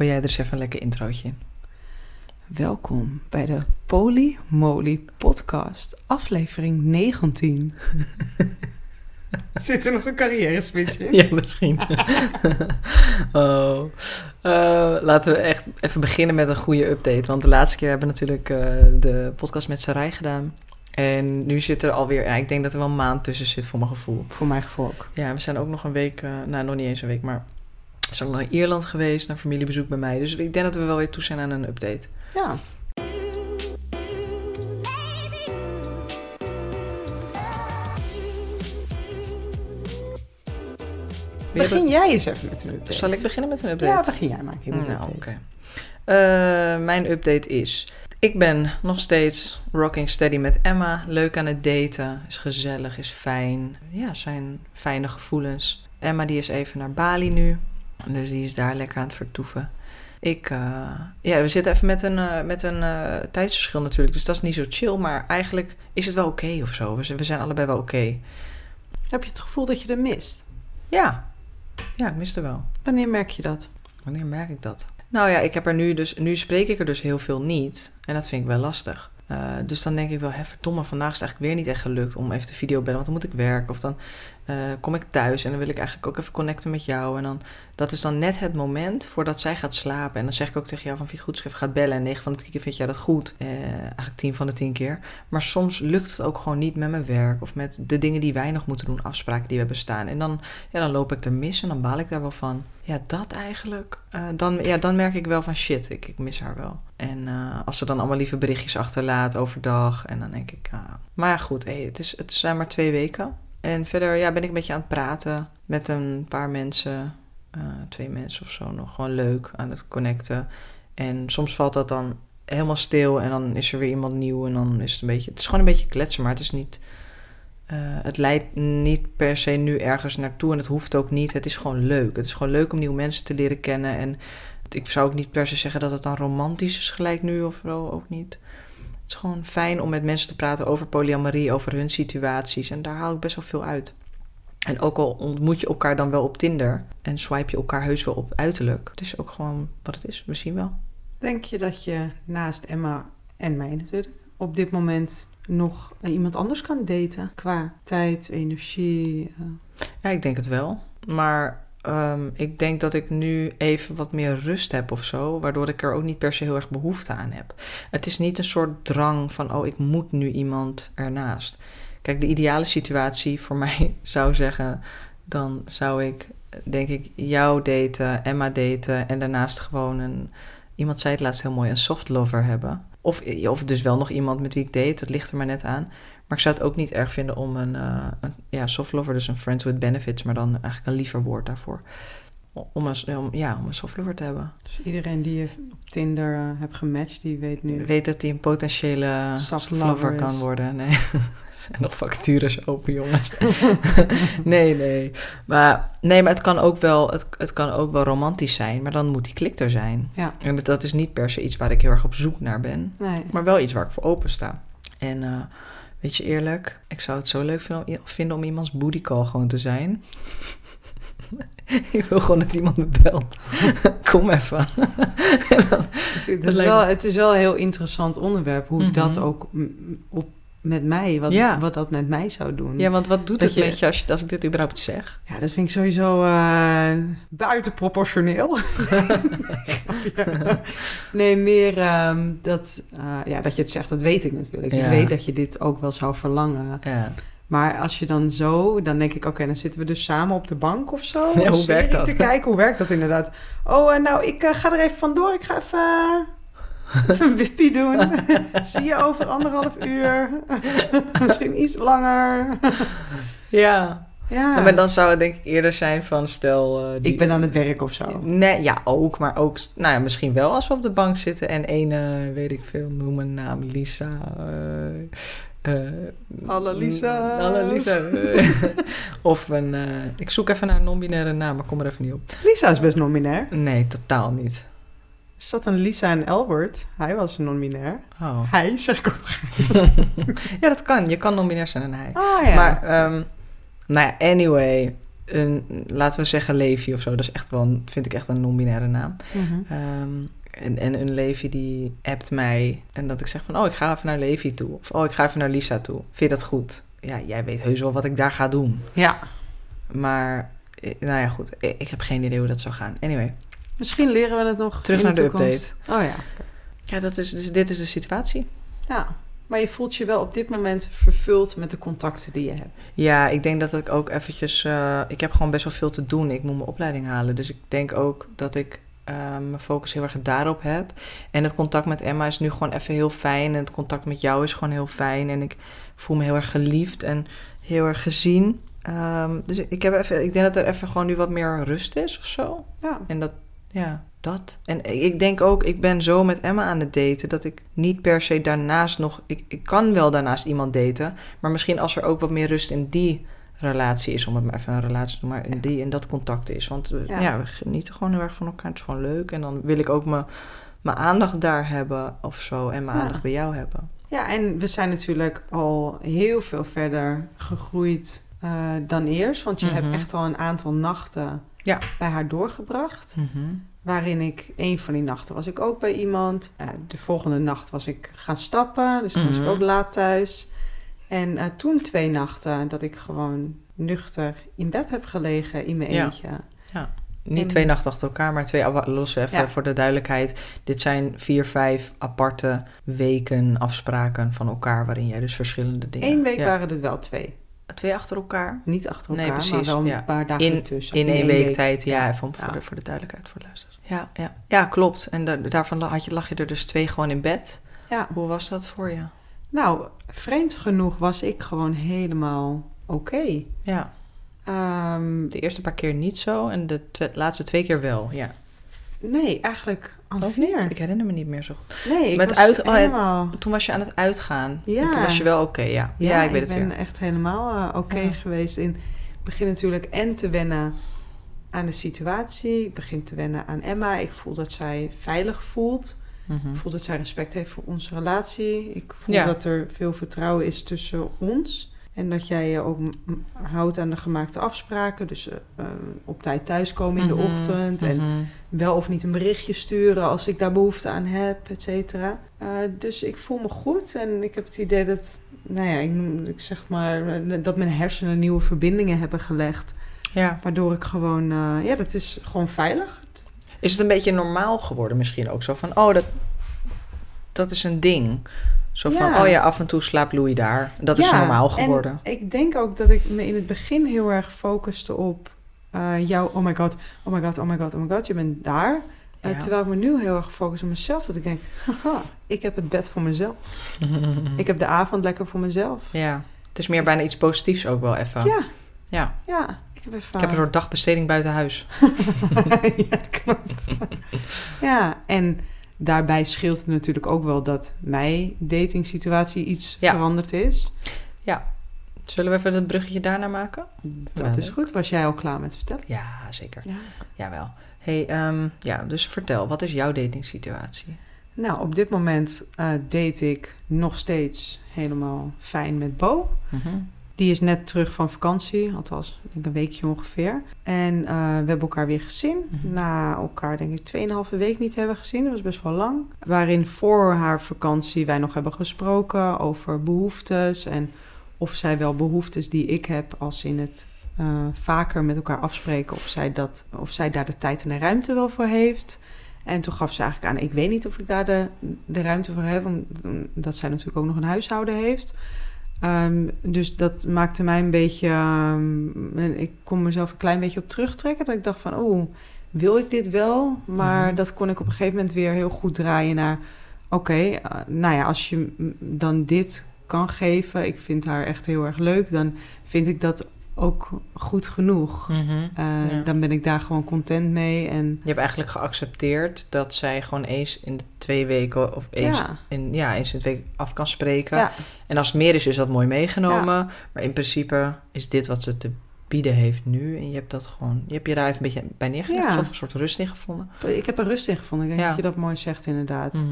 Gooi jij er eens even een lekker introotje in. Welkom bij de Poly Moly Podcast, aflevering 19. Zit er nog een carrière switch in? Ja, misschien. oh. Eh, laten we echt even beginnen met een goede update. Want de laatste keer hebben we natuurlijk eh, de podcast met Sarai gedaan. En nu zit er alweer, ja, ik denk dat er wel een maand tussen zit voor mijn gevoel. Voor mijn gevoel ook. Ja, we zijn ook nog een week, eh, nou nog niet eens een week, maar zijn ook naar Ierland geweest, naar familiebezoek bij mij. Dus ik denk dat we wel weer toe zijn aan een update. Ja. Begin jij eens even met een update. Zal ik beginnen met een update? Ja, begin jij maar een keer met een Nou, update. oké. Eh, mijn update is... Ik ben nog steeds rocking steady met Emma. Leuk aan het daten. Is gezellig, is fijn. Ja, zijn fijne gevoelens. Emma die is even naar Bali nu. Dus die is daar lekker aan het vertoeven. Ik, eh, ja, we zitten even met een, eh, met een eh, tijdsverschil natuurlijk. Dus dat is niet zo chill. Maar eigenlijk is het wel oké of zo. We zijn, we zijn allebei wel oké. Heb je het gevoel dat je er mist? Ja. Ja, ik mis er wel. Wanneer merk je dat? Wanneer merk ik dat? Nou ja, ik heb er nu dus, nu spreek ik er dus heel veel niet. En dat vind ik wel lastig. Dus dan denk ik wel, hè, verdomme, vandaag is het eigenlijk weer niet echt gelukt om even te videobellen, want dan moet ik werken. Of dan eh, kom ik thuis en dan wil ik eigenlijk ook even connecten met jou. En dan, dat is dan net het moment voordat zij gaat slapen. En dan zeg ik ook tegen jou van, vind goed als ik even ga bellen? En 9 van de 10 keer vind jij dat goed. Eh, eigenlijk 10 van de 10 keer. Maar soms lukt het ook gewoon niet met mijn werk of met de dingen die wij nog moeten doen, afspraken die we hebben staan. En dan, ja, dan loop ik er mis en dan baal ik daar wel van. Ja, dat eigenlijk. Eh, dan, ja, dan merk ik wel van shit, ik, ik mis haar wel. En als ze dan allemaal lieve berichtjes achterlaat overdag. En dan denk ik, ah. maar goed, het, is, het zijn maar twee weken. En verder ja, ben ik een beetje aan het praten met een paar mensen. eh, twee mensen of zo nog. Gewoon leuk aan het connecten. En soms valt dat dan helemaal stil. En dan is er weer iemand nieuw. En dan is het een beetje. Het is gewoon een beetje kletsen, maar het is niet. eh, het leidt niet per se nu ergens naartoe en het hoeft ook niet. Het is gewoon leuk. Het is gewoon leuk om nieuwe mensen te leren kennen. En ik zou ook niet per se zeggen dat het dan romantisch is gelijk nu of zo, ook niet. Het is gewoon fijn om met mensen te praten over polyamorie, over hun situaties. En daar haal ik best wel veel uit. En ook al ontmoet je elkaar dan wel op Tinder en swipe je elkaar heus wel op uiterlijk. Het is ook gewoon wat het is, misschien wel. Denk je dat je naast Emma en mij natuurlijk op dit moment nog iemand anders kan daten? Qua tijd, energie. eh. Ja, ik denk het wel. Maar ehm, ik denk dat ik nu even wat meer rust heb of zo. Waardoor ik er ook niet per se heel erg behoefte aan heb. Het is niet een soort drang van, oh, ik moet nu iemand ernaast. Kijk, de ideale situatie voor mij zou zeggen... dan zou ik, denk ik, jou daten, Emma daten... en daarnaast gewoon een... Iemand zei het laatst heel mooi, een soft lover hebben. Of, of dus wel nog iemand met wie ik date, dat ligt er maar net aan. Maar ik zou het ook niet erg vinden om een, eh, een ja, soft lover, dus een friends with benefits, maar dan eigenlijk een liever woord daarvoor. Om een, om, ja, om een soft lover te hebben. Dus iedereen die je op Tinder eh, hebt gematcht, die weet nu... Weet dat hij een potentiële Soft lover kan worden. Nee, zijn nog vacatures open, jongens. nee, nee. Maar, nee, maar het kan, ook wel, het, het kan ook wel romantisch zijn, maar dan moet die klik er zijn. Ja. En dat- dat is niet per se iets waar ik heel erg op zoek naar ben. Nee. Maar wel iets waar ik voor open sta. En eh, weet je eerlijk, ik zou het zo leuk vinden om, iemands booty call gewoon te zijn. ik wil gewoon dat iemand me belt. Kom even. Dan- Dat is, wel, het is wel een heel interessant onderwerp. Hoe Mhm. dat ook mm, op, met mij, wat, Ja. wat dat met mij zou doen. ja, want wat doet Dat het je- met je als, je als ik dit überhaupt zeg? Ja, dat vind ik sowieso eh buitenproportioneel. Ja. nee, meer ehm, dat, eh, ja, dat je het zegt, dat weet ik natuurlijk. Ja. Ik weet dat je dit ook wel zou verlangen. Maar als je dan zo, dan denk ik, oké, dan zitten we dus samen op de bank of zo. Ja, hoe werkt dat? te kijken, hoe werkt dat inderdaad? Oh, eh, nou, ik ga er even vandoor. Ik ga even, even een wippie doen. Zie je over anderhalf uur. Misschien iets langer. ja. Ja, Maar dan zou het denk ik eerder zijn van stel... eh, die- ik ben aan het werk of zo. Nee, ja, ook. Maar ook, nou ja, misschien wel als we op de bank zitten en eh, weet ik veel, noem een naam, Lisa. eh, Alle Lisa's. Alle Lisa. of een, ik zoek even naar een non-binaire naam, maar kom er even niet op. Lisa is best non-binair. Nee, totaal niet. Zat een Lisa en Albert. Hij was non-binair. Oh. Hij, zeg ik ook. ja, dat kan. Je kan non-binair zijn en hij. Ah ja. Maar, ehm, nou ja, anyway. een, laten we zeggen Levi of zo. Dat is echt wel, een, vind ik echt een non-binaire naam. Mhm. Ehm, en, en een Levi die appt mij en dat ik zeg van, oh, ik ga even naar Levi toe. Of, oh, ik ga even naar Lisa toe. Vind je dat goed? Ja, jij weet heus wel wat ik daar ga doen. Ja, Maar, eh, nou ja, goed. Ik, ik heb geen idee hoe dat zou gaan. Anyway, misschien leren we het nog terug in naar de update. Oh ja, oké. Ja, dat is, dus, dit is de situatie. ja. Maar je voelt je wel op dit moment vervuld met de contacten die je hebt. Ja, ik denk dat ik ook eventjes... eh, ik heb gewoon best wel veel te doen. Ik moet mijn opleiding halen. Dus ik denk ook dat ik eh, mijn focus heel erg daarop heb. En het contact met Emma is nu gewoon even heel fijn. En het contact met jou is gewoon heel fijn. En ik voel me heel erg geliefd en heel erg gezien. Ehm, dus ik, heb even, ik denk dat er even gewoon nu wat meer rust is of zo. Ja. En dat, ja, dat. En ik denk ook, ik ben zo met Emma aan het daten dat ik niet per se daarnaast nog. Ik, ik kan wel daarnaast iemand daten, maar misschien als er ook wat meer rust in die relatie is, om het maar even een relatie te noemen, maar in die in dat contact is. Want we, Ja. ja. we genieten gewoon heel erg van elkaar. Het is gewoon leuk. En dan wil ik ook mijn, mijn aandacht daar hebben of zo. En mijn Ja. aandacht bij jou hebben. Ja, en we zijn natuurlijk al heel veel verder gegroeid eh, dan eerst. Want je Mhm. hebt echt al een aantal nachten Ja. bij haar doorgebracht. Waarin ik, een van die nachten was ik ook bij iemand. Eh, de volgende nacht was ik gaan stappen. Dus toen was ik Mhm. ook laat thuis. En eh, toen twee nachten dat ik gewoon nuchter in bed heb gelegen in mijn Ja. eentje. Niet En- twee nachten achter elkaar, maar twee ava- losse. Even Ja. voor de duidelijkheid. Dit zijn vier, vijf aparte weken afspraken van elkaar... waarin jij dus verschillende dingen... Eén week Ja. waren het wel twee. Twee achter elkaar? Niet achter Nee, elkaar, maar precies, wel een ja. paar dagen ertussen. In één week, week. tijd, ja, Ja. Voor, de, voor de duidelijkheid, voor de luisteraars. Ja, ja. ja klopt. En da- daarvan had je, lag je er dus twee gewoon in bed. Ja. Hoe was dat voor je? Nou, vreemd genoeg was ik gewoon helemaal oké. Ja, Ehm, de eerste paar keer niet zo en de laatste twee keer wel. Ja. nee, eigenlijk meer. niet? Ik herinner me niet meer zo goed. Nee, ik Met was uit- oh, helemaal... Toen was je aan het uitgaan. Ja. En toen was je wel oké, ja. ja. ik weet het ben weer. echt helemaal eh, oké Ja. geweest. In ik begin natuurlijk en te wennen aan de situatie. Ik begin te wennen aan Emma. Ik voel dat zij veilig voelt. Mhm. Ik voel dat zij respect heeft voor onze relatie. Ik voel Ja. dat er veel vertrouwen is tussen ons. En dat jij je ook houdt aan de gemaakte afspraken. Dus eh, eh, op tijd thuiskomen in de Mhm, ochtend. En mhm. wel of niet een berichtje sturen als ik daar behoefte aan heb, et cetera. Eh, dus ik voel me goed en ik heb het idee dat, nou ja, ik, zeg maar, dat mijn hersenen nieuwe verbindingen hebben gelegd. Ja. Waardoor ik gewoon, eh, ja, dat is gewoon veilig. Is het een beetje normaal geworden misschien ook? Zo van, oh, dat, dat is een ding. Zo van, Ja. oh ja, af en toe slaapt Louis daar. Dat is normaal en geworden. ik denk ook dat ik me in het begin heel erg focuste op eh, jou, oh my god, oh my god, oh my god, oh my god, je bent daar. Eh, Ja. Terwijl ik me nu heel erg focus op mezelf, dat ik denk, haha, ik heb het bed voor mezelf. Ik heb de avond lekker voor mezelf. Ja, het is meer bijna iets positiefs ook wel even. Ja, Ja. ja. Ik heb even... Ik heb een soort dagbesteding buiten huis. ja, klopt. ja, en daarbij scheelt het natuurlijk ook wel dat mijn datingsituatie iets Ja. veranderd is. Zullen we even dat bruggetje daarna maken? Dat Ja, is goed. Was jij al klaar met vertellen? Ja, zeker. Ja. Jawel. hey, ehm, ja, dus vertel, wat is jouw datingsituatie? Nou, op dit moment eh, date ik nog steeds helemaal fijn met Bo. Mhm. Die is net terug van vakantie, althans denk een weekje ongeveer. En eh, we hebben elkaar weer gezien. Mhm. Na elkaar denk ik 2,5 week niet hebben gezien. Dat was best wel lang. Waarin voor haar vakantie wij nog hebben gesproken over behoeftes. En of zij wel behoeftes die ik heb, als in het eh, vaker met elkaar afspreken. Of zij, dat, of zij daar de tijd en de ruimte wel voor heeft. En toen gaf ze eigenlijk aan, ik weet niet of ik daar de, de ruimte voor heb. Omdat zij natuurlijk ook nog een huishouden heeft. Ehm, dus dat maakte mij een beetje. ehm, ik kon mezelf een klein beetje op terugtrekken. Dat ik dacht van, oh, wil ik dit wel? Maar Mhm. dat kon ik op een gegeven moment weer heel goed draaien naar. Oké, eh, nou ja, als je dan dit kan geven, ik vind haar echt heel erg leuk, dan vind ik dat ook goed genoeg. Mhm. Eh, Ja. Dan ben ik daar gewoon content mee. En Je hebt eigenlijk geaccepteerd dat zij gewoon eens in de twee weken of eens, ja, in, ja, eens in de twee weken af kan spreken. ja, En als het meer is, is dat mooi meegenomen. Maar in principe is dit wat ze te bieden heeft nu. En je hebt dat gewoon, je hebt je daar even een beetje bij neergelegd. Of een soort rust in gevonden. ik heb er rust in gevonden. Ik denk Ja. dat je dat mooi zegt inderdaad. Mhm.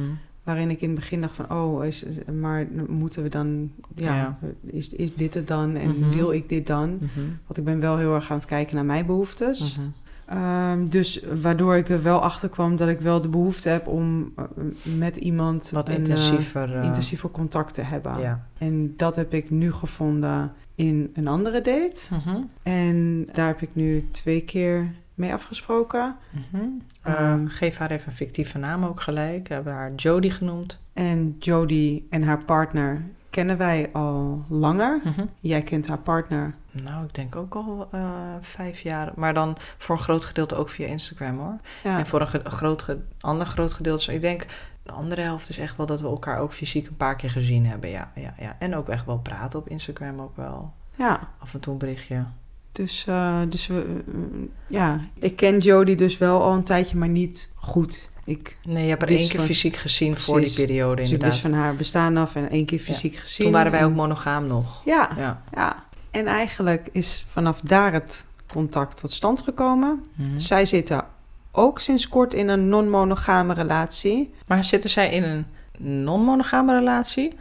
Waarin ik in het begin dacht van, oh, is, maar moeten we dan, ja, Ja. Is, is dit het dan en Mhm. wil ik dit dan? Mhm. Want ik ben wel heel erg aan het kijken naar mijn behoeftes. Mhm. Ehm, dus waardoor ik er wel achter kwam dat ik wel de behoefte heb om eh, met iemand Wat een, eh, intensiever. eh, intensiever contact te hebben. Ja. En dat heb ik nu gevonden in een andere date. En daar heb ik nu twee keer mee afgesproken. Mhm. Ehm, Ehm, geef haar even een fictieve naam ook gelijk. We hebben haar Jodie genoemd. En Jodie en haar partner kennen wij al langer. Mhm. Jij kent haar partner. Nou, ik denk ook al eh, vijf jaar. Maar dan voor een groot gedeelte ook via Instagram hoor. Ja, En voor een, groot ander groot gedeelte. Ik denk, de andere helft is echt wel dat we elkaar ook fysiek een paar keer gezien hebben. Ja, ja, ja. En ook echt wel praten op Instagram ook wel. ja. Af en toe een berichtje. Dus, eh, dus we, eh, ja, ik ken Jodie dus wel al een tijdje, maar niet goed. Ik, Nee, je hebt Wist één keer van- fysiek gezien voor die periode dus ik inderdaad. wist van haar bestaan af en één keer fysiek gezien. Toen waren wij ook monogaam nog. Ja, Ja. ja. En eigenlijk is vanaf daar het contact tot stand gekomen. Mhm. Zij zitten ook sinds kort in een non-monogame relatie. Maar zitten zij in een non-monogame relatie?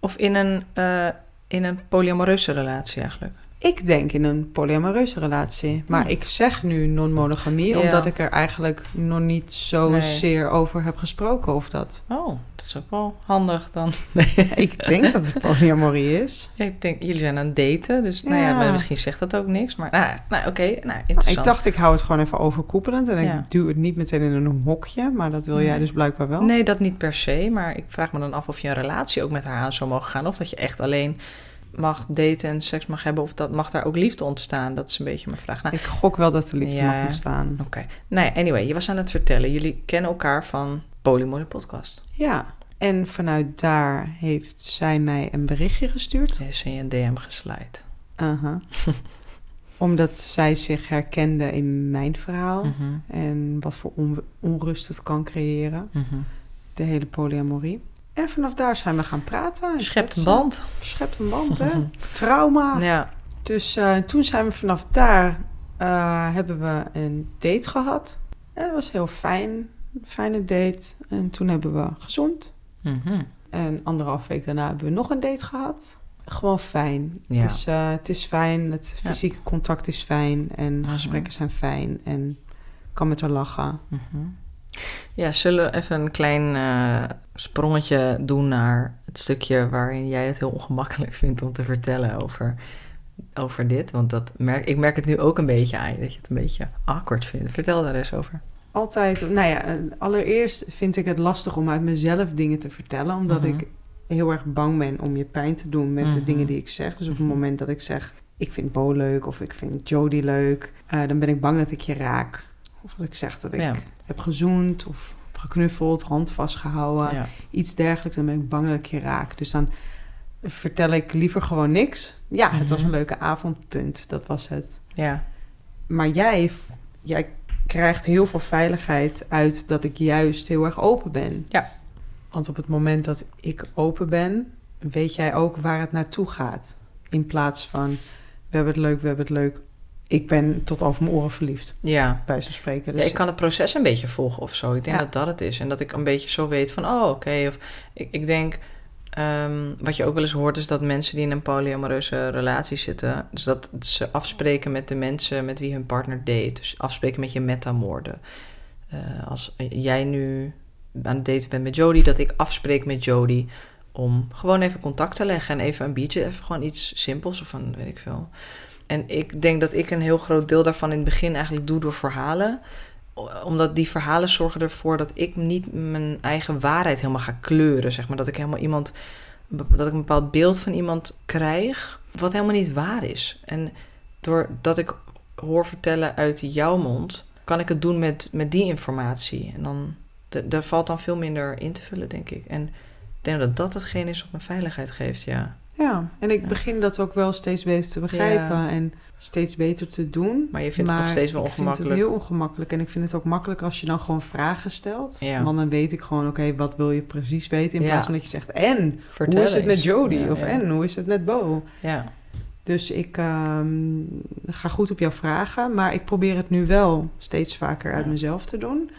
Of in een, eh, in een polyamoreuze relatie eigenlijk? Ik denk in een polyamoreuze relatie. Maar Hmm. ik zeg nu non-monogamie, Ja. omdat ik er eigenlijk nog niet Nee. zozeer over heb gesproken of dat. Oh, dat is ook wel handig dan. ik denk dat het polyamorie is. Ja, ik denk, jullie zijn aan het daten, dus nou ja, maar misschien zegt dat ook niks. Maar nou, nou oké, nou, interessant. Ik dacht, ik hou het gewoon even overkoepelend en ik duw het niet meteen in een hokje, maar dat wil jij dus blijkbaar wel. Nee, dat niet per se, maar ik vraag me dan af of je een relatie ook met haar aan zou mogen gaan. Of dat je echt alleen mag daten en seks mag hebben, of dat mag daar ook liefde ontstaan. Dat is een beetje mijn vraag. Nou, Ik gok wel dat de liefde Ja. mag ontstaan. oké. Nou ja, anyway, je was aan het vertellen. Jullie kennen elkaar van Polymoly Podcast. Ja, en vanuit daar heeft zij mij een berichtje gestuurd. Ze is in je DM geslide. Aha. Omdat zij zich herkende in mijn verhaal Mhm, en wat voor on- onrust het kan creëren, mhm. de hele polyamorie. En vanaf daar zijn we gaan praten. en Schept een band. Schept een band, hè? Trauma. Ja. Dus eh, toen zijn we vanaf daar, eh, hebben we een date gehad. En dat was heel fijn, fijne date. En toen hebben we gezond. Mhm. En anderhalf week daarna hebben we nog een date gehad. Gewoon fijn. Ja. Het, is, eh, het is fijn, het Ja. fysieke contact is fijn. En Mhm. gesprekken zijn fijn. En ik kan met haar lachen. Mhm. Ja, zullen we even een klein sprongetje doen naar het stukje waarin jij het heel ongemakkelijk vindt om te vertellen over, over dit? Want dat merk, ik merk het nu ook een beetje aan je, dat je het een beetje awkward vindt. Vertel daar eens over. Altijd, nou ja, eh, allereerst vind ik het lastig om uit mezelf dingen te vertellen. Omdat Mhm. ik heel erg bang ben om je pijn te doen met de Mhm. dingen die ik zeg. Dus op het Mhm. moment dat ik zeg, ik vind Bo leuk of ik vind Jodie leuk, eh, dan ben ik bang dat ik je raak. Of als ik zeg dat ik Ja. heb gezoend of geknuffeld, hand vastgehouden, Ja. iets dergelijks, dan ben ik bang dat ik je raak. Dus dan vertel ik liever gewoon niks. Ja, het was Mhm. een leuke avond, punt. Dat was het. ja. Maar jij, jij krijgt heel veel veiligheid uit dat ik juist heel erg open ben. Ja. Want op het moment dat ik open ben, weet jij ook waar het naartoe gaat. In plaats van, we hebben het leuk, we hebben het leuk. Ik ben tot over mijn oren verliefd, Ja. bij zo'n spreken. Ja, Dus ik kan het proces een beetje volgen of zo. Ik denk Ja. dat dat het is. En dat ik een beetje zo weet van, oh, oké. Of ik, ik denk, ehm, wat je ook wel eens hoort, is dat mensen die in een polyamoreuze relatie zitten, dus dat ze afspreken met de mensen met wie hun partner date. Dus afspreken met je metamoorden. Eh als jij nu aan het daten bent met Jodie, dat ik afspreek met Jodie om gewoon even contact te leggen en even een biertje, even gewoon iets simpels of van, weet ik veel. En ik denk dat ik een heel groot deel daarvan in het begin eigenlijk doe door verhalen omdat die verhalen zorgen ervoor dat ik niet mijn eigen waarheid helemaal ga kleuren. Zeg maar. Dat ik helemaal iemand. Dat ik een bepaald beeld van iemand krijg. wat helemaal niet waar is. En doordat ik hoor vertellen uit jouw mond. kan ik het doen met, met die informatie. En dan. Daar valt dan veel minder in te vullen, denk ik. En denk dat dat hetgeen is wat me veiligheid geeft, ja. ja, en ik Ja. begin dat ook wel steeds beter te begrijpen Ja. en steeds beter te doen. Maar je vindt het nog steeds wel ik vind ongemakkelijk. het heel ongemakkelijk. En ik vind het ook makkelijk als je dan gewoon vragen stelt. Ja. Want dan weet ik gewoon, oké, wat wil je precies weten? In plaats van dat je zegt, en? Vertel hoe is het met eens. Ja, of en, hoe is het met Bo? Ja. Dus ik ehm, ga goed op jouw vragen. Maar ik probeer het nu wel steeds vaker uit mezelf te doen.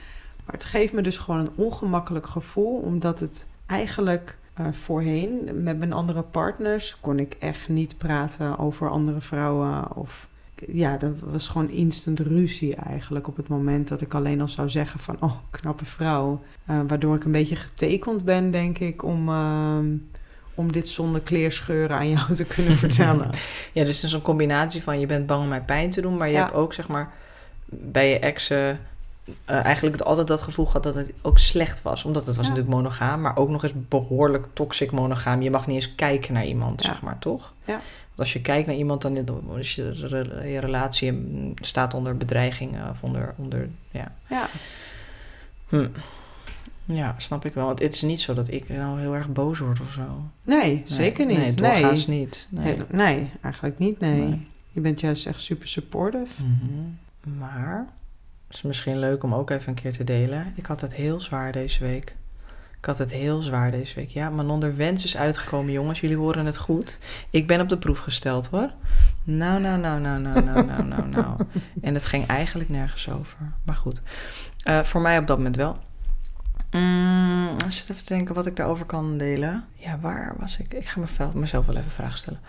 Maar het geeft me dus gewoon een ongemakkelijk gevoel, omdat het eigenlijk eh, voorheen met mijn andere partners kon ik echt niet praten over andere vrouwen of ja, dat was gewoon instant ruzie eigenlijk op het moment dat ik alleen al zou zeggen van oh, knappe vrouw. Uh, waardoor ik een beetje getekend ben, denk ik, om, uh, om dit zonder kleerscheuren aan jou te kunnen vertellen. ja, dus het is een combinatie van je bent bang om mij pijn te doen, maar je Ja. hebt ook zeg maar bij je exen eh, eigenlijk altijd dat gevoel gehad dat het ook slecht was. Omdat het was Ja. natuurlijk monogaam, maar ook nog eens behoorlijk toxic monogaam. Je mag niet eens kijken naar iemand, Ja. zeg maar, toch? Ja. Want als je kijkt naar iemand, dan is je, re- je relatie mm, staat onder bedreiging eh, of onder, onder ja. ja, Hm. Ja, snap ik wel. Want het is niet zo dat ik nou heel erg boos word of zo. nee, zeker niet. Nee, Nee, doorgaans niet. Nee. nee. nee, eigenlijk niet, nee. Nee. Je bent juist echt super supportive. Mhm. Maar is misschien leuk om ook even een keer te delen. Ik had het heel zwaar deze week. Ik had het heel zwaar deze week. Ja, Manon de wens is uitgekomen, jongens. Jullie horen het goed. Ik ben op de proef gesteld, hoor. Nou, nou, nou, nou, nou, nou, nou, nou, nou. En het ging eigenlijk nergens over. Maar goed. Eh, voor mij op dat moment wel. Mm, als je het even te denken wat ik daarover kan delen. Ja, waar was ik? Ik ga mezelf, mezelf wel even vragen stellen.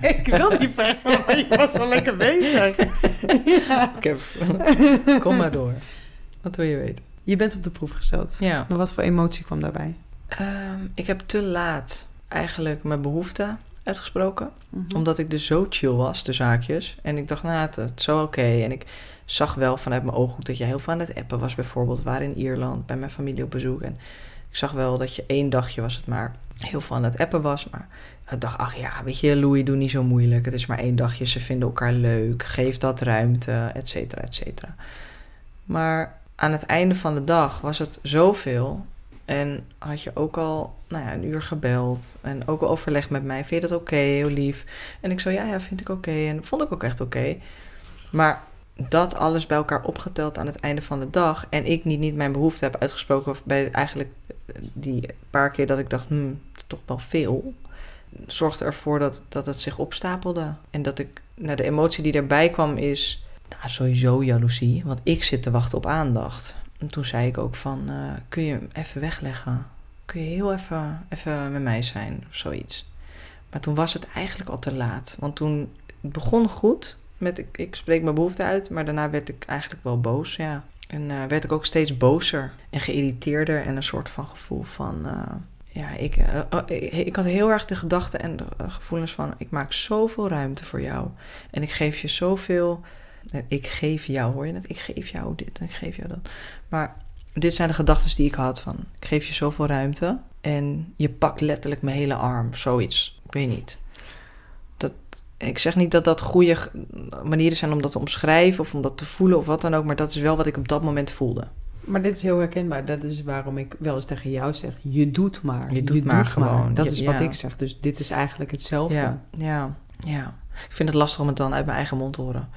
nee, ik wilde die vraag stellen, maar je was wel lekker bezig. ja. Ik heb... Kom maar door. Wat wil je weten? Je bent op de proef gesteld. Ja. Maar wat voor emotie kwam daarbij? Ehm, ik heb te laat eigenlijk mijn behoeften uitgesproken. Mhm. Omdat ik dus zo chill was, de zaakjes. En ik dacht, nou, het, het is zo oké. En ik zag wel vanuit mijn ooghoek dat je heel veel aan het appen was. Bijvoorbeeld, we waren in Ierland bij mijn familie op bezoek. En ik zag wel dat je één dagje was het maar heel veel aan het appen was. Maar ik dacht, ach ja, weet je, Louis, doe niet zo moeilijk. Het is maar één dagje, ze vinden elkaar leuk. Geef dat ruimte, et cetera, et cetera. Maar aan het einde van de dag was het zoveel. En had je ook al nou ja, een uur gebeld. En ook al overlegd met mij. Vind je dat oké? Heel lief. En ik zo, ja, ja, vind ik oké. En vond ik ook echt oké. Maar dat alles bij elkaar opgeteld aan het einde van de dag. En ik niet, niet mijn behoefte heb uitgesproken. Of bij eigenlijk die paar keer dat ik dacht, hmm, toch wel veel. Zorgde ervoor dat, dat het zich opstapelde. En dat ik, nou, de emotie die erbij kwam is nou, sowieso jaloezie. Want ik zit te wachten op aandacht. En toen zei ik ook van, eh, kun je even wegleggen? Kun je heel even, even met mij zijn of zoiets? Maar toen was het eigenlijk al te laat. Want toen het begon goed met ik, ik spreek mijn behoefte uit. Maar daarna werd ik eigenlijk wel boos, ja. En eh, werd ik ook steeds bozer en geïrriteerder. En een soort van gevoel van... eh, ja, ik, eh, oh, ik, ik had heel erg de gedachten en de gevoelens van... ik maak zoveel ruimte voor jou. En ik geef je zoveel... eh, Ik geef jou, hoor je het? Ik geef jou dit en ik geef jou dat. Maar dit zijn de gedachten die ik had van... ik geef je zoveel ruimte en je pakt letterlijk mijn hele arm. Zoiets. Ik weet niet. Dat, ik zeg niet dat dat goede manieren zijn om dat te omschrijven... of om dat te voelen of wat dan ook... maar dat is wel wat ik op dat moment voelde. Maar dit is heel herkenbaar. Dat is waarom ik wel eens tegen jou zeg: je doet maar. Je doet maar gewoon. Dat Je- is wat ja. ik zeg. Dus dit is eigenlijk hetzelfde. Ja, ja, ja. Ik vind het lastig om het dan uit mijn eigen mond te horen.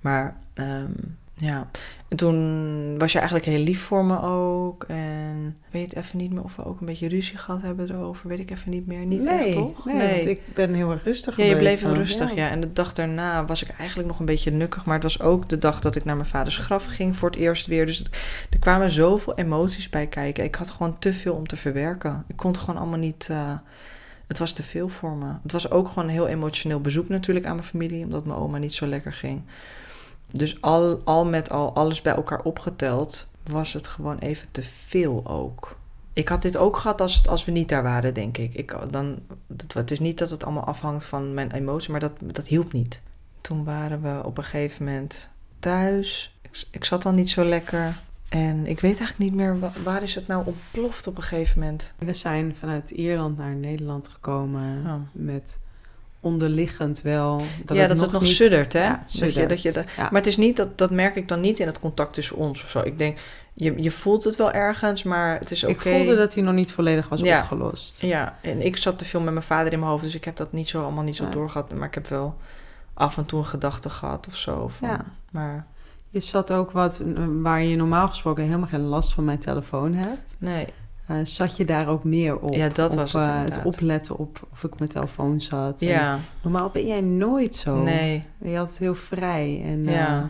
Maar ehm, ja. En toen was je eigenlijk heel lief voor me ook. En ik weet even niet meer of we ook een beetje ruzie gehad hebben erover. Weet ik even niet meer. Niet nee, echt, toch? Nee, want ik ben heel erg rustig Ja, je bleef heel rustig, ja. En de dag daarna was ik eigenlijk nog een beetje nukkig. Maar het was ook de dag dat ik naar mijn vaders graf ging voor het eerst weer. Dus het- er kwamen zoveel emoties bij kijken. Ik had gewoon te veel om te verwerken. Ik kon het gewoon allemaal niet... eh, het was te veel voor me. Het was ook gewoon een heel emotioneel bezoek natuurlijk aan mijn familie. Omdat mijn oma niet zo lekker ging. Dus al, al met al, alles bij elkaar opgeteld... was het gewoon even te veel ook. Ik had dit ook gehad als, als we niet daar waren, denk ik. ik dan, het, is niet dat het allemaal afhangt van mijn emotie, maar dat, dat hielp niet. Toen waren we op een gegeven moment thuis. Ik, ik zat dan niet zo lekker. En ik weet eigenlijk niet meer, wa- waar is het nou ontploft op een gegeven moment? We zijn vanuit Ierland naar Nederland gekomen Oh. met onderliggend wel. Dat ja, dat het nog niet- suddert, hè? Ja, het dat je, dat je. Ja. Maar het is niet, dat, dat merk ik dan niet in het contact tussen ons of zo. Ik denk, je, je voelt het wel ergens, maar het is oké. Ik voelde dat hij nog niet volledig was Ja. opgelost. Ja, en ik zat te veel met mijn vader in mijn hoofd, dus ik heb dat niet zo allemaal niet zo doorgehad. Maar ik heb wel af en toe een gedachte gehad of zo. Van, Ja. Maar Je zat ook wat waar je normaal gesproken helemaal geen last van mijn telefoon hebt. nee, Eh, zat je daar ook meer op? Ja, dat Op, was het eh, het opletten op of ik op mijn telefoon zat. En normaal ben jij nooit zo. nee. Je had het heel vrij. En, Ja. eh,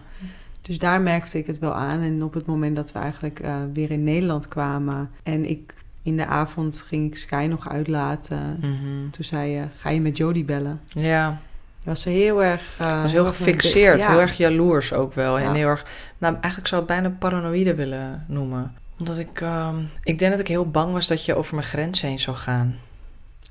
Dus daar merkte ik het wel aan. En op het moment dat we eigenlijk weer in Nederland kwamen en ik in de avond ging ik Sky nog uitlaten. Mhm. Toen zei je, ga je met Jodie bellen? Ja, Was ze heel erg... uh, was heel gefixeerd, ja. heel erg jaloers ook wel. Ja. En heel erg, nou eigenlijk zou ik het bijna paranoïde willen noemen. Omdat ik, ehm, ik denk dat ik heel bang was dat je over mijn grens heen zou gaan.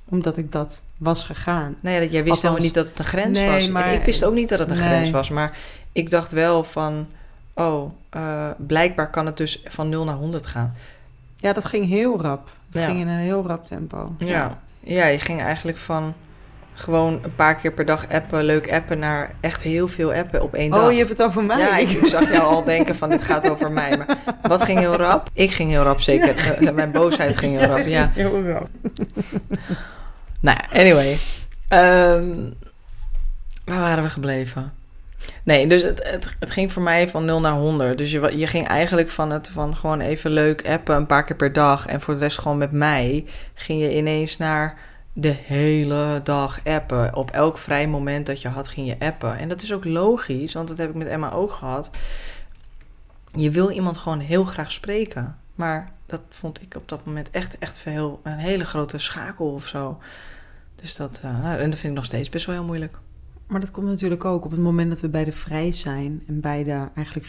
Omdat ik dat was gegaan. Nee, dat jij wist Althans- helemaal niet dat het een grens Nee, was. maar- En ik wist ook niet dat het een Nee. grens was. Maar ik dacht wel van, oh, eh, blijkbaar kan het dus van 0 naar 100 gaan. Ja, dat ging heel rap. Het Ja. ging in een heel rap tempo. Ja. ja, je ging eigenlijk van gewoon een paar keer per dag appen, leuk appen, naar echt heel veel appen op één dag. Oh, je hebt het over mij? Ja, ik, zag jou al denken van dit gaat over mij. Maar wat ging heel rap? Ik ging heel rap, zeker. Mijn boosheid ging heel rap, ja. Heel rap. Nou ja, anyway. Ehm, waar waren we gebleven? Nee, dus het, het, het ging voor mij van 0 naar 100. Dus je, je ging eigenlijk van het van gewoon even leuk appen een paar keer per dag. En voor de rest gewoon met mij ging je ineens naar de hele dag appen. Op elk vrij moment dat je had, ging je appen. En dat is ook logisch, want dat heb ik met Emma ook gehad. Je wil iemand gewoon heel graag spreken. Maar dat vond ik op dat moment echt, echt een hele grote schakel of zo. Dus dat, eh, en dat vind ik nog steeds best wel heel moeilijk. Maar dat komt natuurlijk ook op het moment dat we beide vrij zijn... en beide eigenlijk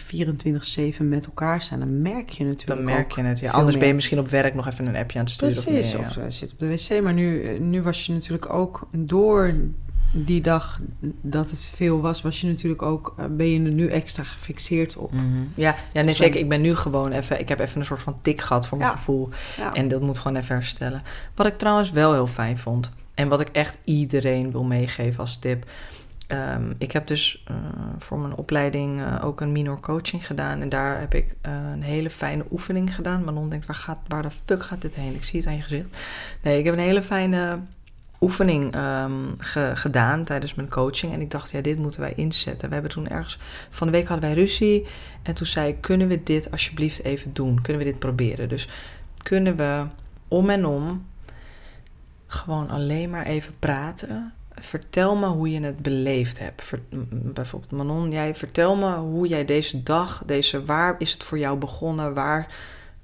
24-7 met elkaar zijn... dan merk je natuurlijk Dan merk je het. Ja, anders ben je misschien op werk nog even een appje aan het sturen. of Precies, meer, ja. of ze zit op de wc. Maar nu, eh, nu was je natuurlijk ook door die dag dat het veel was... was je natuurlijk ook, eh, ben je er nu extra gefixeerd op. Mhm. Ja, ja nee, Dus zeker. Ik ben nu gewoon even... Ik heb even een soort van tik gehad voor mijn Ja. gevoel. Ja. En dat moet gewoon even herstellen. Wat ik trouwens wel heel fijn vond. En wat ik echt iedereen wil meegeven als tip. Ehm, ik heb dus eh, voor mijn opleiding eh, ook een minor coaching gedaan. En daar heb ik eh, een hele fijne oefening gedaan. Manon denkt, waar, gaat, waar de fuck gaat dit heen? Ik zie het aan je gezicht. Nee, ik heb een hele fijne oefening ehm, ge- gedaan tijdens mijn coaching. En ik dacht, ja, dit moeten wij inzetten. We hebben toen ergens... Van de week hadden wij ruzie. En toen zei ik, kunnen we dit alsjeblieft even doen? Kunnen we dit proberen? Dus kunnen we om en om gewoon alleen maar even praten. Vertel me hoe je het beleefd hebt. Bijvoorbeeld Manon, jij vertel me hoe jij deze dag, deze, waar is het voor jou begonnen? Waar,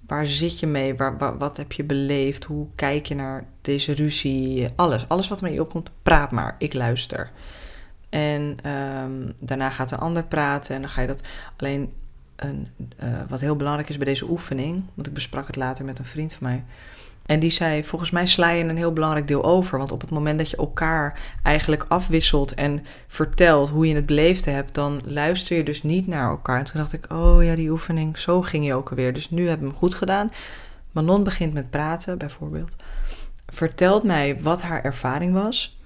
waar zit je mee? Waar, wa- wat heb je beleefd? Hoe kijk je naar deze ruzie? Alles, alles wat met opkomt, praat maar. Ik luister. En ehm, daarna gaat de ander praten en dan ga je dat alleen. Een, eh, wat heel belangrijk is bij deze oefening, want ik besprak het later met een vriend van mij. En die zei: Volgens mij sla je een heel belangrijk deel over. Want op het moment dat je elkaar eigenlijk afwisselt en vertelt hoe je het beleefd hebt, dan luister je dus niet naar elkaar. En toen dacht ik: Oh ja, die oefening, zo ging je ook alweer. Dus nu heb ik hem goed gedaan. Manon begint met praten, bijvoorbeeld. Vertelt mij wat haar ervaring was,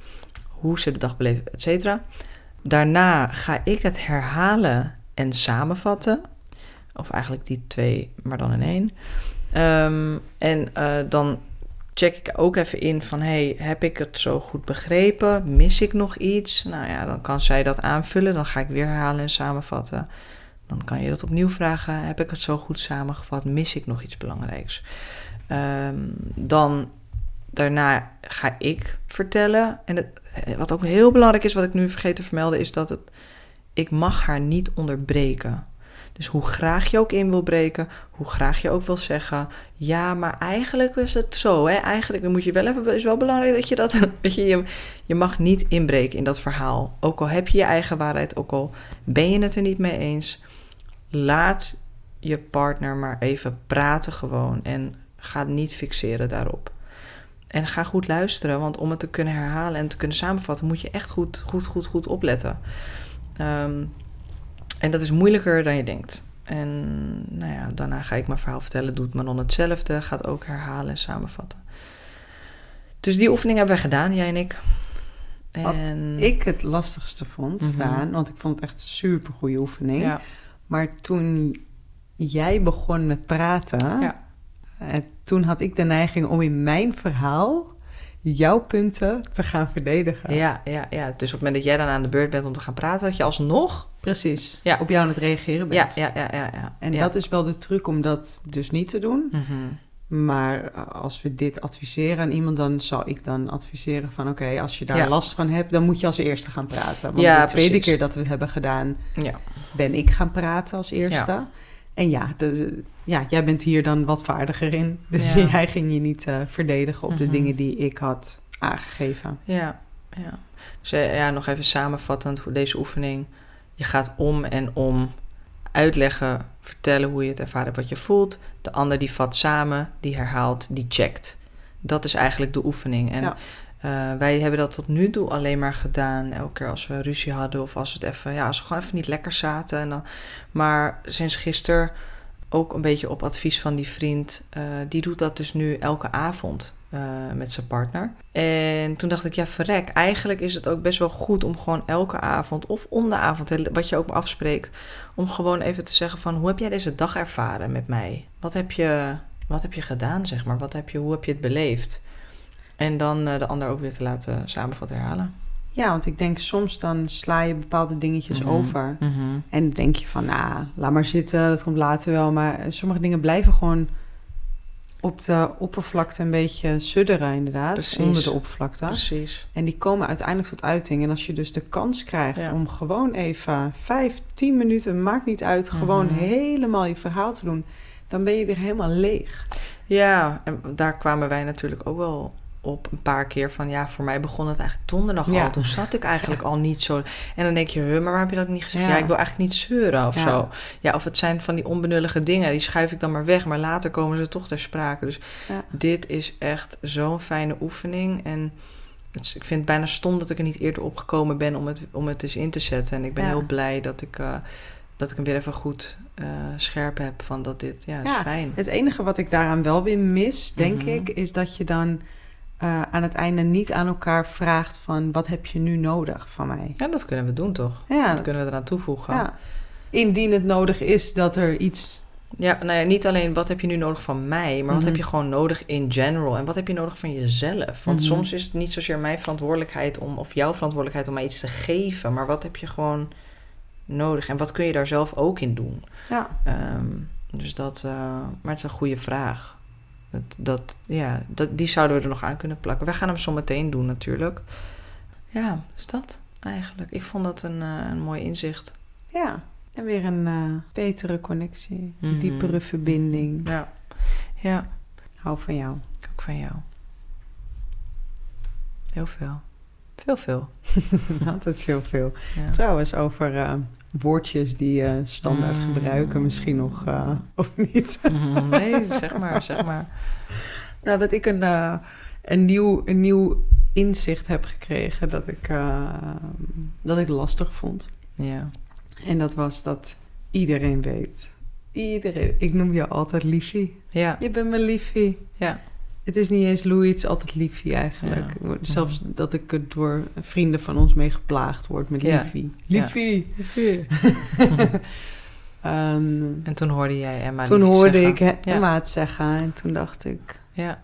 hoe ze de dag beleefde, et cetera. Daarna ga ik het herhalen en samenvatten. Of eigenlijk die twee, maar dan in één. Ehm, en eh, dan check ik ook even in van... hey, heb ik het zo goed begrepen? Mis ik nog iets? Nou ja, dan kan zij dat aanvullen. Dan ga ik weer herhalen en samenvatten. Dan kan je dat opnieuw vragen. Heb ik het zo goed samengevat? Mis ik nog iets belangrijks? Ehm, dan daarna ga ik vertellen. En het, wat ook heel belangrijk is, wat ik nu vergeet te vermelden... is dat het, ik mag haar niet onderbreken. Dus hoe graag je ook in wil breken, hoe graag je ook wil zeggen: ja, maar eigenlijk is het zo. Hè? Eigenlijk dan moet je wel even, is wel belangrijk dat je dat, je, je, mag niet inbreken in dat verhaal. Ook al heb je je eigen waarheid, ook al ben je het er niet mee eens, laat je partner maar even praten gewoon en ga niet fixeren daarop. En ga goed luisteren, want om het te kunnen herhalen en te kunnen samenvatten, moet je echt goed, goed, goed, goed opletten. Ehm, en dat is moeilijker dan je denkt. En nou ja, daarna ga ik mijn verhaal vertellen. Doet Manon hetzelfde. Gaat ook herhalen en samenvatten. Dus die oefening hebben wij gedaan, jij en ik. Wat En Ik het lastigste vond daaraan, want ik vond het echt een super goede oefening. ja, Maar toen jij begon met praten, Ja. eh, toen had ik de neiging om in mijn verhaal jouw punten te gaan verdedigen. ja, ja, ja. Dus op het moment dat jij dan aan de beurt bent om te gaan praten, dat je alsnog. Precies. Ja. Op jou aan het reageren bent. Ja, ja, ja, ja. ja. En ja. dat is wel de truc om dat dus niet te doen. Mhm. Maar als we dit adviseren aan iemand, dan zal ik dan adviseren van... oké, als je daar Ja. last van hebt, dan moet je als eerste gaan praten. Want Ja, de tweede precies. keer dat we het hebben gedaan, Ja. ben ik gaan praten als eerste. En ja, de, ja, jij bent hier dan wat vaardiger in. Dus jij ging je niet eh, verdedigen op de Mhm. dingen die ik had aangegeven. Ja, ja. Dus eh, ja, nog even samenvattend voor deze oefening. Je gaat om en om uitleggen, vertellen hoe je het ervaren hebt, wat je voelt. De ander die vat samen, die herhaalt, die checkt. Dat is eigenlijk de oefening. En Ja. eh, wij hebben dat tot nu toe alleen maar gedaan. Elke keer als we ruzie hadden of als, het even, ja, als we gewoon even niet lekker zaten. En dan, maar sinds gisteren ook een beetje op advies van die vriend. eh, die doet dat dus nu elke avond eh, met zijn partner. En toen dacht ik, ja, verrek. Eigenlijk is het ook best wel goed om gewoon elke avond of om de avond, wat je ook afspreekt, om gewoon even te zeggen van, hoe heb jij deze dag ervaren met mij? Wat heb je, wat heb je gedaan, zeg maar? Wat heb je, hoe heb je het beleefd? En dan eh, de ander ook weer te laten samenvatten herhalen. Ja, want ik denk soms dan sla je bepaalde dingetjes Mhm. over. En dan denk je van, nou, laat maar zitten, dat komt later wel. Maar sommige dingen blijven gewoon op de oppervlakte een beetje sudderen, inderdaad. Precies. Onder de oppervlakte. Precies. En die komen uiteindelijk tot uiting. En als je dus de kans krijgt Ja. om gewoon even vijf, tien minuten, maakt niet uit, gewoon Mhm. helemaal je verhaal te doen, dan ben je weer helemaal leeg. Ja, en daar kwamen wij natuurlijk ook wel op een paar keer van... ja, voor mij begon het eigenlijk donderdag Ja. al. Toen zat ik eigenlijk al niet zo... En dan denk je, huh, maar waarom heb je dat niet gezegd? Ja, Ja. ik wil eigenlijk niet zeuren of zo. Ja, of het zijn van die onbenullige dingen. Die schuif ik dan maar weg. Maar later komen ze toch ter sprake. Dus dit is echt zo'n fijne oefening. En het, ik vind het bijna stom dat ik er niet eerder opgekomen ben... om het, om het eens in te zetten. En ik ben heel blij dat ik... eh, dat ik hem weer even goed eh, scherp heb van dat dit, ja, is fijn. Het enige wat ik daaraan wel weer mis, denk Mhm. ik, is dat je dan eh, aan het einde niet aan elkaar vraagt van wat heb je nu nodig van mij. Ja, dat kunnen we doen toch? Ja, Dat kunnen we eraan toevoegen. Ja. ja. Indien het nodig is dat er iets. nou ja, niet alleen wat heb je nu nodig van mij, maar wat Mhm. heb je gewoon nodig in general en wat heb je nodig van jezelf? Want Mhm. soms is het niet zozeer mijn verantwoordelijkheid om, of jouw verantwoordelijkheid om mij iets te geven, maar wat heb je gewoon nodig en wat kun je daar zelf ook in doen? Ja, Ehm, dus dat, eh, maar het is een goede vraag. Dat, dat, ja, dat, die zouden we er nog aan kunnen plakken. Wij gaan hem zo meteen doen natuurlijk. Ja, is dat eigenlijk. Ik vond dat een, eh, een mooi inzicht. ja. En weer een eh, betere connectie, Mhm. diepere verbinding. Ja, ja. Hou van jou. Ook van jou. Heel veel. Veel, veel. Altijd veel, veel. Ja. Trouwens, over eh, woordjes die je standaard Mm. gebruiken, misschien nog eh, of niet. Nee, zeg maar, zeg maar. Nou, dat ik een, eh, een, nieuw, een nieuw inzicht heb gekregen dat ik, eh, dat ik lastig vond. Ja. En dat was dat iedereen weet. Iedereen. Ik noem je altijd liefie. Ja, Je bent mijn liefie. ja. Het is niet eens Louis, het is altijd liefie eigenlijk. Ja. Zelfs dat ik er door vrienden van ons mee geplaagd word met Ja. liefie. Liefie. Ehm, En toen hoorde jij Emma toen hoorde zeggen. ik. Emma het zeggen en toen dacht ik... Ja,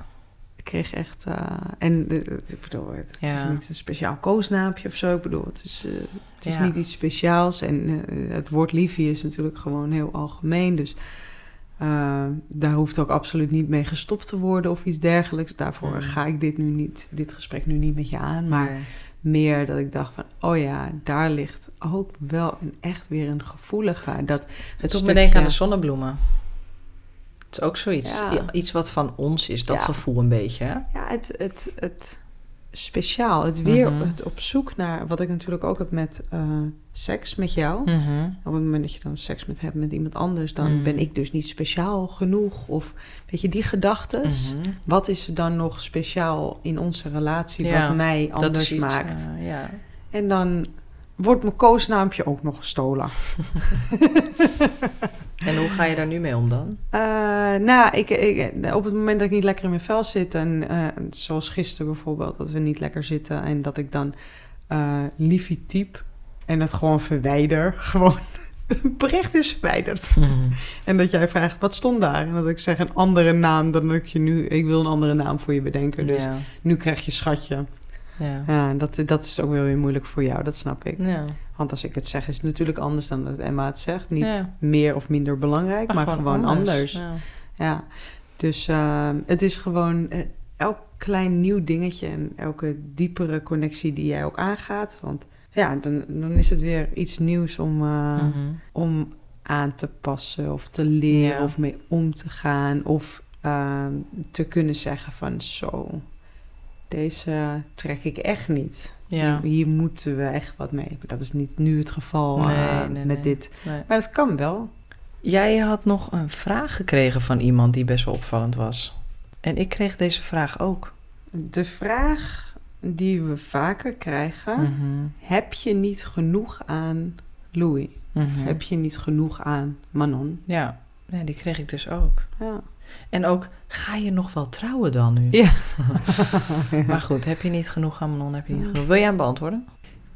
Ik kreeg echt... eh, en de- ik bedoel, het, het is niet een speciaal koosnaampje of zo. Ik bedoel, het is, eh, het is Ja. niet iets speciaals. En eh, het woord liefie is natuurlijk gewoon heel algemeen. Dus eh, daar hoeft ook absoluut niet mee gestopt te worden of iets dergelijks. Daarvoor Mm. ga ik dit nu niet, dit gesprek nu niet met je aan. Maar meer dat ik dacht van, oh ja, daar ligt ook wel een, echt weer een gevoelige. Dat het Het doet me denken aan de zonnebloemen. Het is ook zoiets. Ja. Iets wat van ons is, dat Ja. gevoel een beetje. Hè? Ja, het, het, het speciaal. Het weer Mhm. het op zoek naar... Wat ik natuurlijk ook heb met eh, seks met jou. Mhm. Op het moment dat je dan seks met hebt met iemand anders... dan Mhm. ben ik dus niet speciaal genoeg. Of weet je, die gedachtes. Mhm. Wat is er dan nog speciaal in onze relatie... Ja, wat mij anders iets, maakt? eh, ja. En dan wordt mijn koosnaampje ook nog gestolen. En hoe ga je daar nu mee om dan? Eh, nou, ik, ik, op het moment dat ik niet lekker in mijn vel zit... en eh, zoals gisteren bijvoorbeeld, dat we niet lekker zitten... en dat ik dan eh liefie type en het gewoon verwijder. Gewoon, het bericht is verwijderd. En dat jij vraagt, wat stond daar? En dat ik zeg een andere naam dan dat ik je nu... Ik wil een andere naam voor je bedenken, dus ja. nu krijg je schatje. Ja. Ja, dat, dat is ook wel weer moeilijk voor jou, dat snap ik. Ja. Want als ik het zeg, is het natuurlijk anders dan dat Emma het zegt. Niet Ja. meer of minder belangrijk, maar, gewoon, anders. Ja. Ja. Dus uh, het is gewoon uh, elk klein nieuw dingetje en elke diepere connectie die jij ook aangaat. Want ja, dan, dan is het weer iets nieuws om, uh, mm -hmm. om aan te passen of te leren ja. of mee om te gaan. Of uh, te kunnen zeggen van zo, deze trek ik echt niet. Ja. Hier, hier, moeten we echt wat mee. Dat is niet nu het geval Nee, uh, nee, met nee. dit. Maar dat kan wel. Jij had nog een vraag gekregen van iemand die best wel opvallend was. En ik kreeg deze vraag ook. De vraag die we vaker krijgen: Mhm. heb je niet genoeg aan Louis? Mhm. Heb je niet genoeg aan Manon? Ja. ja, die kreeg ik dus ook. Ja. En ook, ga je nog wel trouwen dan nu? Ja. Maar goed, heb je niet genoeg aan Manon? Heb je niet genoeg? Wil jij hem beantwoorden?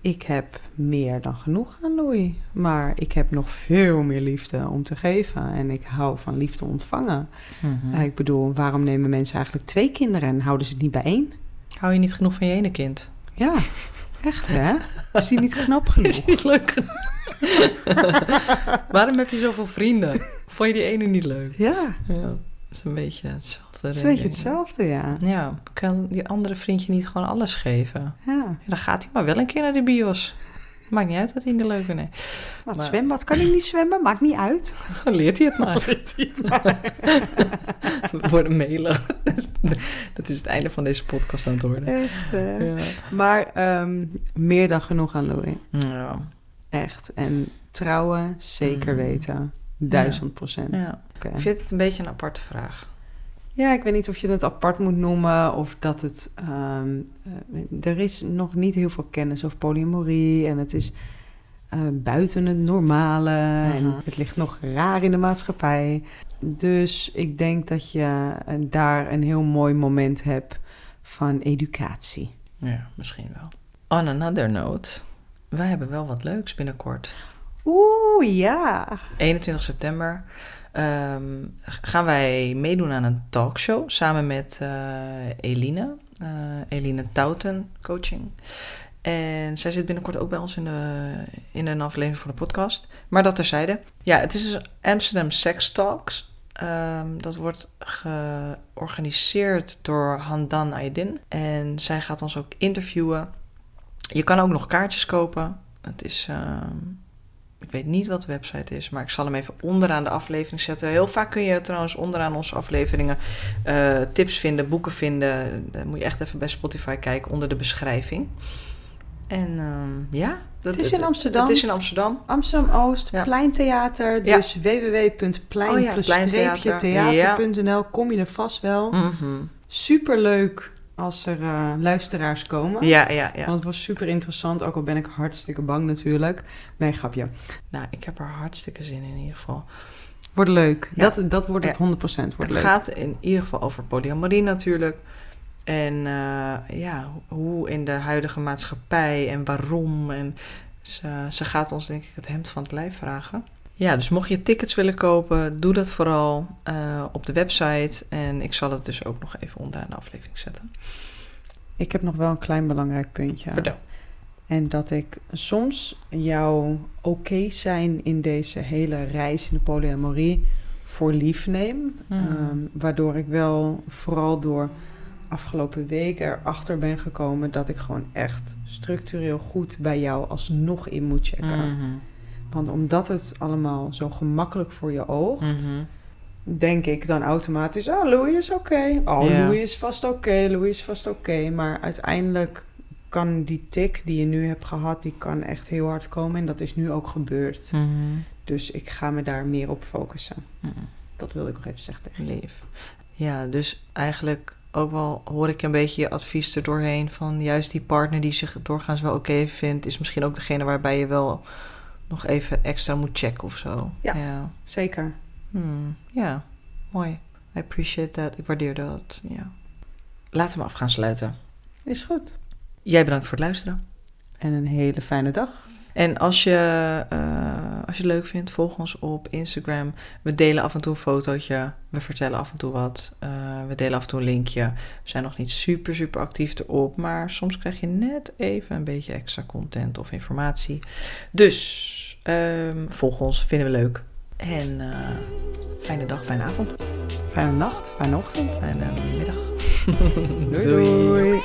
Ik heb meer dan genoeg aan Louis. Maar ik heb nog veel meer liefde om te geven. En ik hou van liefde ontvangen. Mhm. Eh, ik bedoel, waarom nemen mensen eigenlijk twee kinderen en houden ze het niet bij één? Hou je niet genoeg van je ene kind? Ja, echt hè? Is die niet knap genoeg? niet leuk Waarom heb je zoveel vrienden? Vond je die ene niet leuk? Ja, Ja, dat is een beetje hetzelfde. het is een beetje hetzelfde, ja. Ja, kan die andere vriendje niet gewoon alles geven? ja. Ja, dan gaat hij maar wel een keer naar de bios. Maakt niet uit dat hij niet leuk is. Nee. Het Maar- zwembad kan ik niet zwemmen, maakt niet uit. Leert hij het maar. We worden mailen. Dat is het einde van deze podcast aan het worden. Echt? Ja. Maar ehm, meer dan genoeg aan Louis. Ja. Echt. En trouwen, zeker Mm. weten. Duizend procent. ja. Oké. Ik vind het een beetje een aparte vraag. Ja, ik weet niet of je het apart moet noemen of dat het. ehm, eh, er is nog niet heel veel kennis over polyamorie en het is eh, buiten het normale en het ligt nog raar in de maatschappij. Dus ik denk dat je eh, daar een heel mooi moment hebt van educatie. Ja, misschien wel. On another note. Wij hebben wel wat leuks binnenkort. Oeh, ja. 21 september ehm, gaan wij meedoen aan een talkshow samen met eh, Eline. eh, Eline Touten Coaching. En zij zit binnenkort ook bij ons in, de, in een aflevering van de podcast. Maar dat terzijde. Ja, het is dus Amsterdam Sex Talks. Ehm, dat wordt georganiseerd door Handan Aydin. En zij gaat ons ook interviewen. Je kan ook nog kaartjes kopen. Het is... ehm, ik weet niet wat de website is, maar ik zal hem even onderaan de aflevering zetten. Heel vaak kun je trouwens onderaan onze afleveringen eh, tips vinden, boeken vinden. Dan moet je echt even bij Spotify kijken onder de beschrijving. En ehm, ja, dat, Het is in Amsterdam. Het is in Amsterdam. Amsterdam-Oost, Ja. Pleintheater. Ja. Dus www.plein Oh ja, Pleintheater. theater.nl kom je er vast wel. Mhm. Superleuk als er eh, luisteraars komen. Ja, ja, ja. Want het was super interessant, ook al ben ik hartstikke bang natuurlijk. Nee, grapje. Nou, ik heb er hartstikke zin in in ieder geval. Wordt leuk. Ja. Dat, dat wordt het 100% wordt het leuk. gaat in ieder geval over polyamorie natuurlijk. En eh, ja, hoe in de huidige maatschappij en waarom. En ze, ze gaat ons denk ik het hemd van het lijf vragen. Ja, dus mocht je tickets willen kopen, doe dat vooral eh, op de website. En ik zal het dus ook nog even onderaan de aflevering zetten. Ik heb nog wel een klein belangrijk puntje. Vertel. En dat ik soms jouw oké zijn in deze hele reis in de polyamorie voor lief neem. Mhm. Ehm, waardoor ik wel vooral door afgelopen week erachter ben gekomen dat ik gewoon echt structureel goed bij jou alsnog in moet checken. Mhm. Want omdat het allemaal zo gemakkelijk voor je oogt, denk ik dan automatisch: oh, Louis is oké. Oh, Ja. Louis is vast oké. Louis is vast oké. Maar uiteindelijk kan die tik die je nu hebt gehad, die kan echt heel hard komen. En dat is nu ook gebeurd. Dus ik ga me daar meer op focussen. Dat wilde ik nog even zeggen tegen. Lief. Ja, dus eigenlijk ook wel hoor ik een beetje je advies er doorheen van juist die partner die zich doorgaans wel oké vindt, is misschien ook degene waarbij je wel nog even extra moet checken of zo. Ja. Ja, Zeker. Hmm, ja. mooi. I appreciate that. Ik waardeer dat. Ja. Laten we af gaan sluiten. Is goed. Jij bedankt voor het luisteren. En een hele fijne dag. En als je, eh, als je het leuk vindt, volg ons op Instagram. We delen af en toe een fotootje. We vertellen af en toe wat. Eh, we delen af en toe een linkje. We zijn nog niet super, super actief erop. Maar soms krijg je net even een beetje extra content of informatie. Dus ehm, volg ons, vinden we leuk. En eh, fijne dag, fijne avond. Fijne nacht, fijne ochtend. Fijne middag. doei. doei.